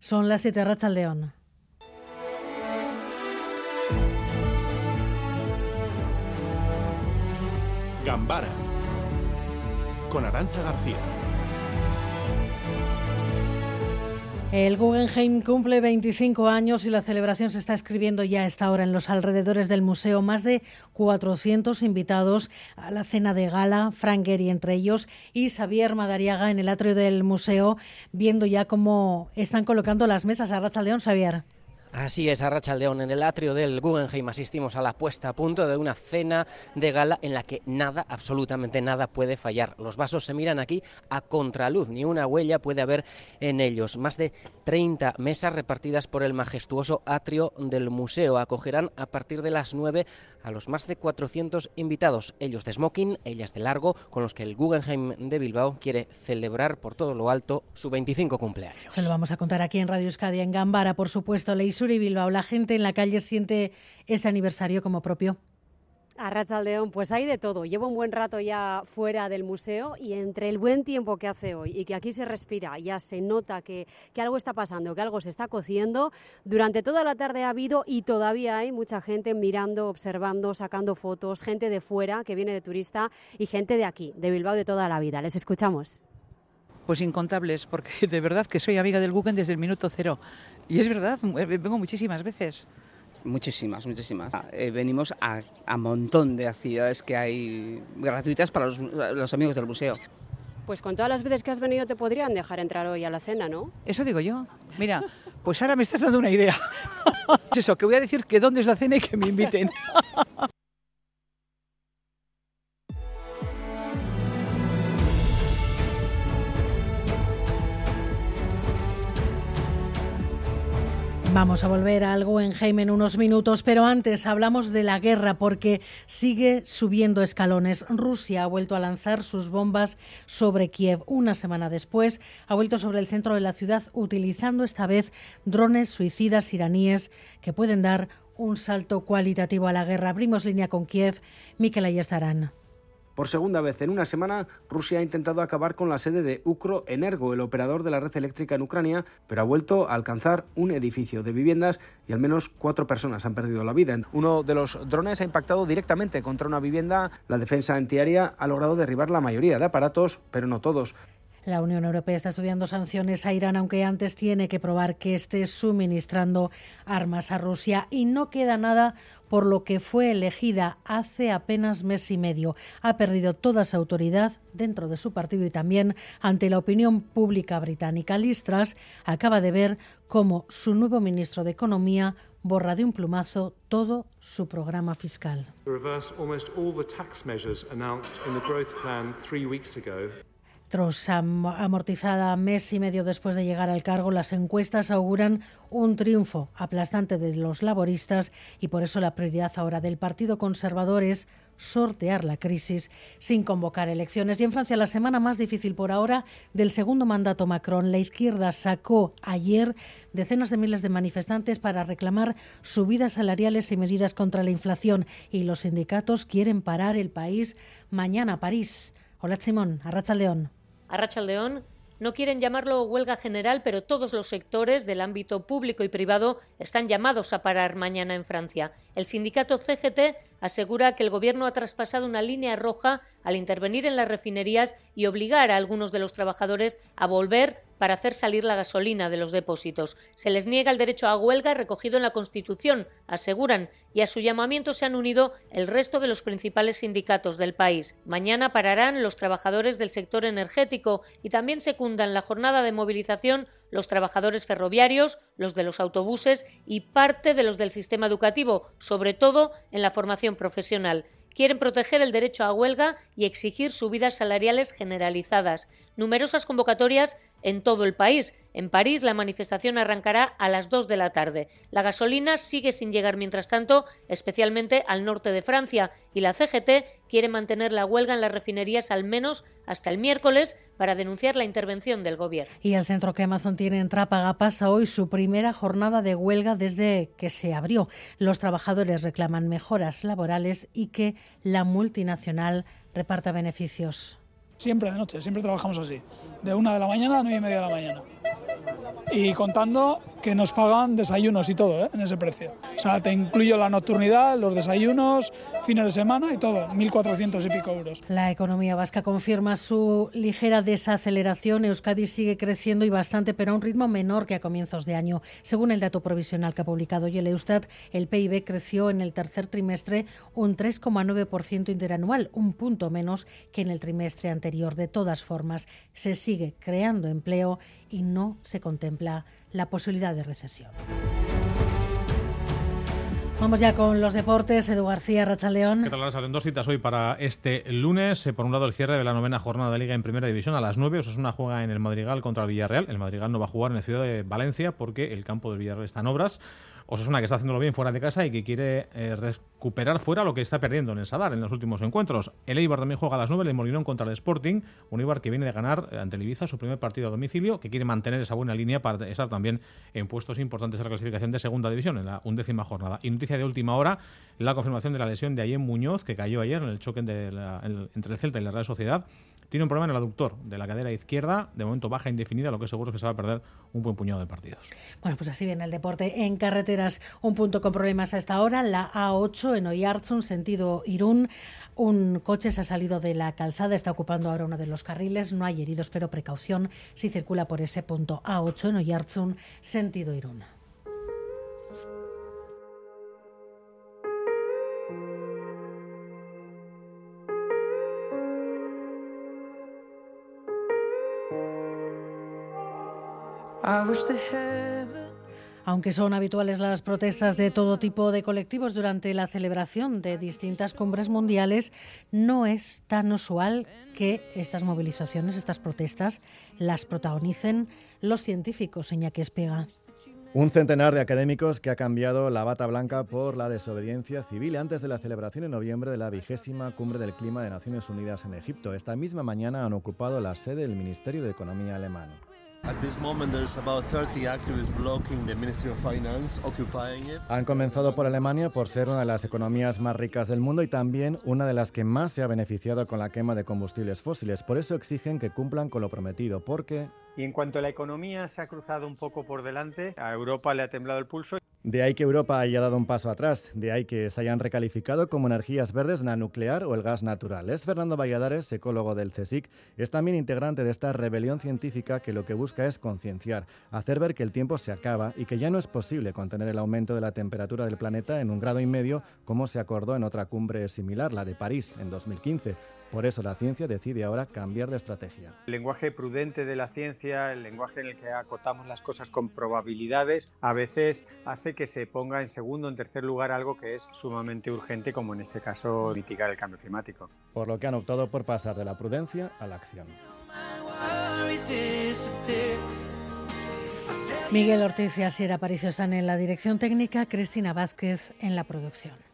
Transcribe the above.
Son las siete Racha León. Gambara con Arancha García. El Guggenheim cumple 25 años y la celebración se está escribiendo ya a esta hora en los alrededores del museo. Más de 400 invitados a la cena de gala, Frank Gehry entre ellos y Xavier Madariaga en el atrio del museo, viendo ya cómo están colocando las mesas. A León, Xavier. Así es, a León, en el atrio del Guggenheim asistimos a la puesta a punto de una cena de gala en la que nada, absolutamente nada puede fallar. Los vasos se miran aquí a contraluz, ni una huella puede haber en ellos. Más de 30 mesas repartidas por el majestuoso atrio del museo acogerán a partir de las 9 a los más de 400 invitados, ellos de smoking, ellas de largo, con los que el Guggenheim de Bilbao quiere celebrar por todo lo alto su 25 cumpleaños. Se lo vamos a contar aquí en Radio Euskadi, en Gambara, por supuesto, Leisur y Bilbao. La gente en la calle siente este aniversario como propio. A León, pues hay de todo. Llevo un buen rato ya fuera del museo y entre el buen tiempo que hace hoy y que aquí se respira, ya se nota que, que, algo está pasando, que algo se está cociendo. Durante toda la tarde ha habido y todavía hay mucha gente mirando, observando, sacando fotos, gente de fuera que viene de turista y gente de aquí, de Bilbao de toda la vida. Les escuchamos. Pues incontables, porque de verdad que soy amiga del Guggen desde el minuto cero. Y es verdad, vengo muchísimas veces. Muchísimas, muchísimas. Ah, eh, venimos a, un montón de actividades que hay gratuitas para los, amigos del museo. Pues con todas las veces que has venido te podrían dejar entrar hoy a la cena, ¿no? Eso digo yo. Mira, pues ahora me estás dando una idea. es eso, que voy a decir que dónde es la cena y que me inviten. Vamos a volver a algo en Jaime en unos minutos, pero antes hablamos de la guerra porque sigue subiendo escalones. Rusia ha vuelto a lanzar sus bombas sobre Kiev. Una semana después ha vuelto sobre el centro de la ciudad utilizando esta vez drones suicidas iraníes que pueden dar un salto cualitativo a la guerra. Abrimos línea con Kiev. Mikel Ayestarán. Por segunda vez en una semana, Rusia ha intentado acabar con la sede de Ukroenergo, el operador de la red eléctrica en Ucrania, pero ha vuelto a alcanzar un edificio de viviendas y al menos cuatro personas han perdido la vida. Uno de los drones ha impactado directamente contra una vivienda. La defensa antiaérea ha logrado derribar la mayoría de aparatos, pero no todos. La Unión Europea está estudiando sanciones a Irán, aunque antes tiene que probar que esté suministrando armas a Rusia. Y no queda nada por lo que fue elegida hace apenas mes y medio. Ha perdido toda su autoridad dentro de su partido y también ante la opinión pública británica. Listras acaba de ver cómo su nuevo ministro de Economía borra de un plumazo todo su programa fiscal. Tras amortizada mes y medio después de llegar al cargo, las encuestas auguran un triunfo aplastante de los laboristas y por eso la prioridad ahora del Partido Conservador es sortear la crisis sin convocar elecciones. Y en Francia, la semana más difícil por ahora del segundo mandato Macron, la izquierda sacó ayer decenas de miles de manifestantes para reclamar subidas salariales y medidas contra la inflación y los sindicatos quieren parar el país mañana a París. Hola Simón, Arracha León. A León no quieren llamarlo huelga general, pero todos los sectores del ámbito público y privado están llamados a parar mañana en Francia. El sindicato CGT asegura que el Gobierno ha traspasado una línea roja al intervenir en las refinerías y obligar a algunos de los trabajadores a volver para hacer salir la gasolina de los depósitos. Se les niega el derecho a huelga recogido en la Constitución, aseguran, y a su llamamiento se han unido el resto de los principales sindicatos del país. Mañana pararán los trabajadores del sector energético y también secundan la jornada de movilización los trabajadores ferroviarios, los de los autobuses y parte de los del sistema educativo, sobre todo en la formación profesional. Quieren proteger el derecho a huelga y exigir subidas salariales generalizadas. Numerosas convocatorias en todo el país. En París la manifestación arrancará a las 2 de la tarde. La gasolina sigue sin llegar mientras tanto, especialmente al norte de Francia, y la CGT quiere mantener la huelga en las refinerías al menos hasta el miércoles para denunciar la intervención del gobierno. Y el centro que Amazon tiene en Trápaga pasa hoy su primera jornada de huelga desde que se abrió. Los trabajadores reclaman mejoras laborales y que la multinacional reparta beneficios. Siempre de noche, siempre trabajamos así. De una de la mañana a nueve y media de la mañana. y contando que nos pagan desayunos y todo ¿eh? en ese precio. O sea, te incluyo la nocturnidad, los desayunos, fines de semana y todo, 1.400 y pico euros. La economía vasca confirma su ligera desaceleración. Euskadi sigue creciendo y bastante, pero a un ritmo menor que a comienzos de año. Según el dato provisional que ha publicado hoy el Eustat, el PIB creció en el tercer trimestre un 3,9% interanual, un punto menos que en el trimestre anterior. De todas formas, se sigue creando empleo y no se contempla la posibilidad de recesión. Vamos ya con los deportes. Edu García, Rachaldeón. ¿Qué tal, Salen Dos citas hoy para este lunes. Eh, por un lado, el cierre de la novena jornada de Liga en Primera División a las 9. una juega en el Madrigal contra el Villarreal. El Madrigal no va a jugar en la ciudad de Valencia porque el campo del Villarreal está en obras. Osasuna que está haciéndolo bien fuera de casa y que quiere eh, recuperar fuera lo que está perdiendo en el Sadar en los últimos encuentros. El Eibar también juega a las 9, el Molinón contra el Sporting, un Eibar que viene de ganar eh, ante el Ibiza su primer partido a domicilio, que quiere mantener esa buena línea para estar también en puestos importantes en la clasificación de segunda división en la undécima jornada. Y noticia de última hora, la confirmación de la lesión de Ayen Muñoz, que cayó ayer en el choque entre el Celta y la Real Sociedad tiene un problema en el aductor de la cadera izquierda, de momento baja indefinida, lo que seguro es que se va a perder un buen puñado de partidos. Bueno, pues así viene el deporte en carreteras. Un punto con problemas a esta hora, la A8 en Oyarzun, sentido Irún. Un coche se ha salido de la calzada, está ocupando ahora uno de los carriles. No hay heridos, pero precaución si circula por ese punto A8 en Oyarzun, sentido Irún. Aunque son habituales las protestas de todo tipo de colectivos durante la celebración de distintas cumbres mundiales, no es tan usual que estas movilizaciones, estas protestas, las protagonicen los científicos, que Espega. Un centenar de académicos que ha cambiado la bata blanca por la desobediencia civil antes de la celebración en noviembre de la vigésima cumbre del clima de Naciones Unidas en Egipto. Esta misma mañana han ocupado la sede del Ministerio de Economía alemán. Han comenzado por Alemania por ser una de las economías más ricas del mundo y también una de las que más se ha beneficiado con la quema de combustibles fósiles. Por eso exigen que cumplan con lo prometido, porque y en cuanto a la economía se ha cruzado un poco por delante, a Europa le ha temblado el pulso. De ahí que Europa haya dado un paso atrás, de ahí que se hayan recalificado como energías verdes la nuclear o el gas natural. Es Fernando Valladares, ecólogo del CSIC, es también integrante de esta rebelión científica que lo que busca es concienciar, hacer ver que el tiempo se acaba y que ya no es posible contener el aumento de la temperatura del planeta en un grado y medio como se acordó en otra cumbre similar, la de París, en 2015. Por eso la ciencia decide ahora cambiar de estrategia. El lenguaje prudente de la ciencia, el lenguaje en el que acotamos las cosas con probabilidades, a veces hace que se ponga en segundo o en tercer lugar algo que es sumamente urgente, como en este caso mitigar el cambio climático. Por lo que han optado por pasar de la prudencia a la acción. Miguel Ortiz y Asier Aparicio están en la dirección técnica, Cristina Vázquez en la producción.